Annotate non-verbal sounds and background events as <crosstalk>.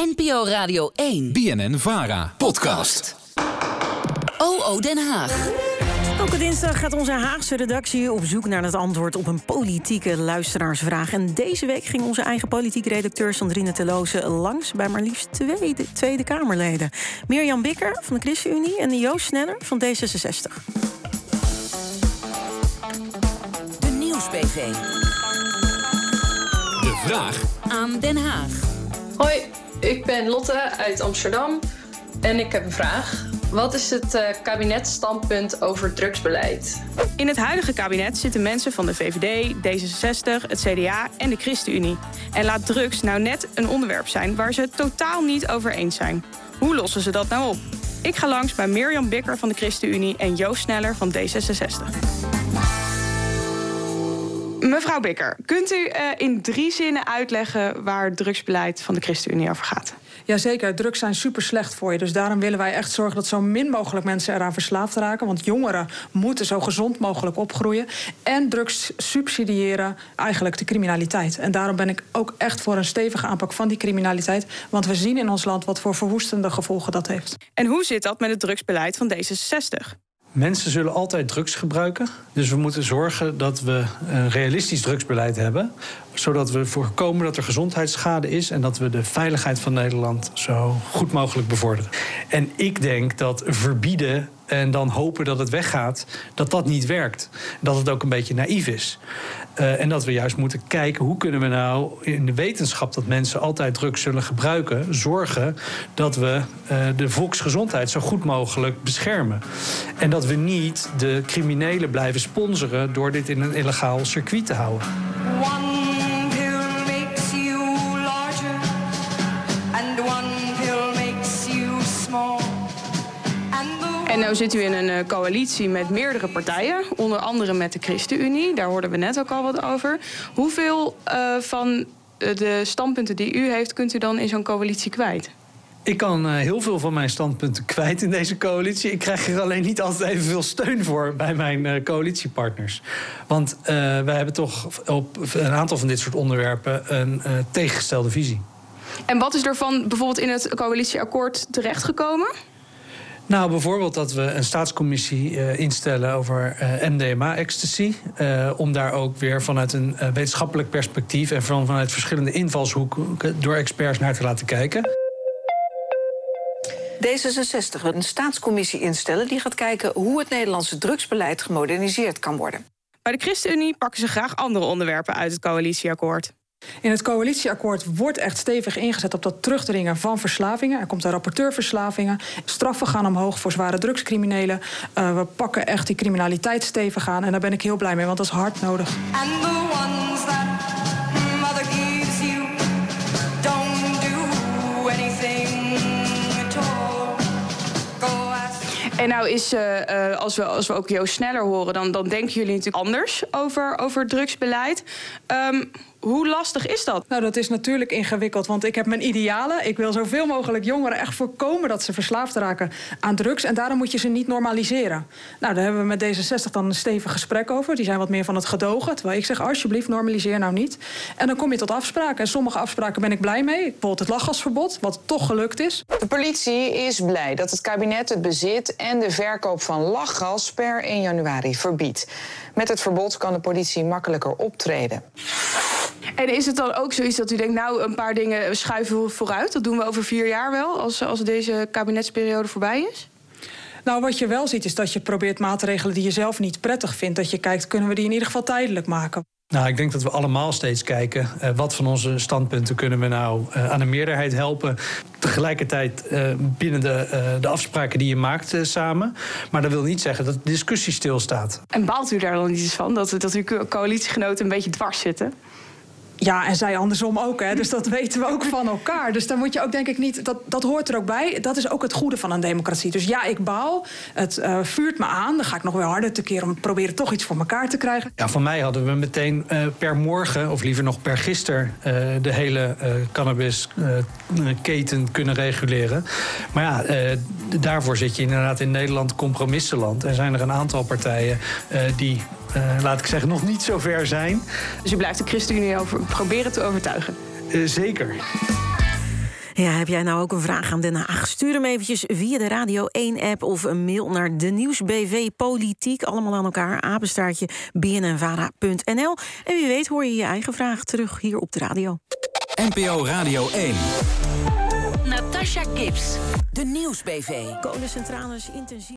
NPO Radio 1. BNN Vara. Podcast. OO Den Haag. Elke dinsdag gaat onze Haagse redactie op zoek naar het antwoord op een politieke luisteraarsvraag. En deze week ging onze eigen politiek redacteur Sandrine Teloze langs bij maar liefst twee Tweede Kamerleden. Mirjam Bikker van de ChristenUnie en Joost Sneller van D66. De Nieuws-PV. De vraag Aan Den Haag. Hoi, ik ben Lotte uit Amsterdam en ik heb een vraag. Wat is het uh, kabinetsstandpunt over drugsbeleid? In het huidige kabinet zitten mensen van de VVD, D66, het CDA en de ChristenUnie. En laat drugs nou net een onderwerp zijn waar ze het totaal niet over eens zijn. Hoe lossen ze dat nou op? Ik ga langs bij Mirjam Bikker van de ChristenUnie en Joost Sneller van D66. Mevrouw Bikker, kunt u uh, in drie zinnen uitleggen waar het drugsbeleid van de ChristenUnie over gaat? Jazeker, drugs zijn super slecht voor je. Dus daarom willen wij echt zorgen dat zo min mogelijk mensen eraan verslaafd raken. Want jongeren moeten zo gezond mogelijk opgroeien. En drugs subsidiëren eigenlijk de criminaliteit. En daarom ben ik ook echt voor een stevige aanpak van die criminaliteit. Want we zien in ons land wat voor verwoestende gevolgen dat heeft. En hoe zit dat met het drugsbeleid van D66? Mensen zullen altijd drugs gebruiken. Dus we moeten zorgen dat we een realistisch drugsbeleid hebben. Zodat we voorkomen dat er gezondheidsschade is. En dat we de veiligheid van Nederland zo goed mogelijk bevorderen. En ik denk dat verbieden en dan hopen dat het weggaat, dat dat niet werkt. Dat het ook een beetje naïef is. Uh, en dat we juist moeten kijken hoe kunnen we nou in de wetenschap dat mensen altijd drugs zullen gebruiken, zorgen dat we uh, de volksgezondheid zo goed mogelijk beschermen. En dat we niet de criminelen blijven sponsoren door dit in een illegaal circuit te houden. En nu zit u in een uh, coalitie met meerdere partijen, onder andere met de ChristenUnie. Daar hoorden we net ook al wat over. Hoeveel uh, van de standpunten die u heeft, kunt u dan in zo'n coalitie kwijt? Ik kan uh, heel veel van mijn standpunten kwijt in deze coalitie. Ik krijg er alleen niet altijd evenveel steun voor bij mijn uh, coalitiepartners. Want uh, wij hebben toch op een aantal van dit soort onderwerpen een tegengestelde visie. En wat is er van bijvoorbeeld in het coalitieakkoord terechtgekomen? Nou, bijvoorbeeld dat we een staatscommissie uh, instellen over uh, MDMA-ecstasy. Uh, om daar ook weer vanuit een wetenschappelijk perspectief en van, vanuit verschillende invalshoeken door experts naar te laten kijken. D66 wil een staatscommissie instellen die gaat kijken hoe het Nederlandse drugsbeleid gemoderniseerd kan worden. Bij de ChristenUnie pakken ze graag andere onderwerpen uit het coalitieakkoord. In het coalitieakkoord wordt echt stevig ingezet op dat terugdringen van verslavingen. Er komt een rapporteur verslavingen. Straffen gaan omhoog voor zware drugscriminelen. Uh, we pakken echt die criminaliteit stevig aan. En daar ben ik heel blij mee, want dat is hard nodig. En nou is, uh, uh, als, we, als we ook Joost sneller horen, dan, dan denken jullie natuurlijk anders over, over drugsbeleid. Um, hoe lastig is dat? Nou, dat is natuurlijk ingewikkeld, want ik heb mijn idealen. Ik wil zoveel mogelijk jongeren echt voorkomen dat ze verslaafd raken aan drugs. En daarom moet je ze niet normaliseren. Nou, daar hebben we met D66 dan een stevig gesprek over. Die zijn wat meer van het gedogen. Terwijl ik zeg, alsjeblieft, normaliseer nou niet. En dan kom je tot afspraken. En sommige afspraken ben ik blij mee. Bijvoorbeeld het lachgasverbod, wat toch gelukt is. De politie is blij dat het kabinet het bezit en de verkoop van lachgas per 1 januari verbiedt. Met het verbod kan de politie makkelijker optreden. En is het dan ook zoiets dat u denkt, nou, een paar dingen schuiven we vooruit? Dat doen we over vier jaar wel, als, als deze kabinetsperiode voorbij is? Nou, wat je wel ziet is dat je probeert maatregelen die je zelf niet prettig vindt, dat je kijkt, kunnen we die in ieder geval tijdelijk maken? Nou, ik denk dat we allemaal steeds kijken uh, wat van onze standpunten kunnen we nou uh, aan de meerderheid helpen. Tegelijkertijd uh, binnen de, de afspraken die je maakt samen. Maar dat wil niet zeggen dat de discussie stilstaat. En baalt u daar dan niet eens van dat, dat uw coalitiegenoten een beetje dwars zitten? Ja, en zij andersom ook. Hè. Dus dat <laughs> weten we ook van elkaar. Dus daar moet je ook, denk ik, niet. Dat, dat hoort er ook bij. Dat is ook het goede van een democratie. Dus ja, ik baal. Het uh, vuurt me aan. Dan ga ik nog wel harder te keren om proberen toch iets voor elkaar te krijgen. Ja, van mij hadden we meteen uh, per morgen, of liever nog per gisteren, uh, de hele cannabisketen kunnen reguleren. Maar ja, daarvoor zit je inderdaad in Nederland compromissenland. En zijn er een aantal partijen die laat ik zeggen, nog niet zo ver zijn. Dus u blijft de ChristenUnie over, proberen te overtuigen? Uh, zeker. Ja, heb jij nou ook een vraag aan Den Haag? Stuur hem eventjes via de Radio 1-app of een mail naar de Nieuwsbv Politiek. Allemaal aan elkaar, apenstaartje bnnvara.nl. En wie weet hoor je je eigen vraag terug hier op de radio. NPO Radio 1. Natasha Gibbs, de Nieuwsbv. Kolencentrales intensief.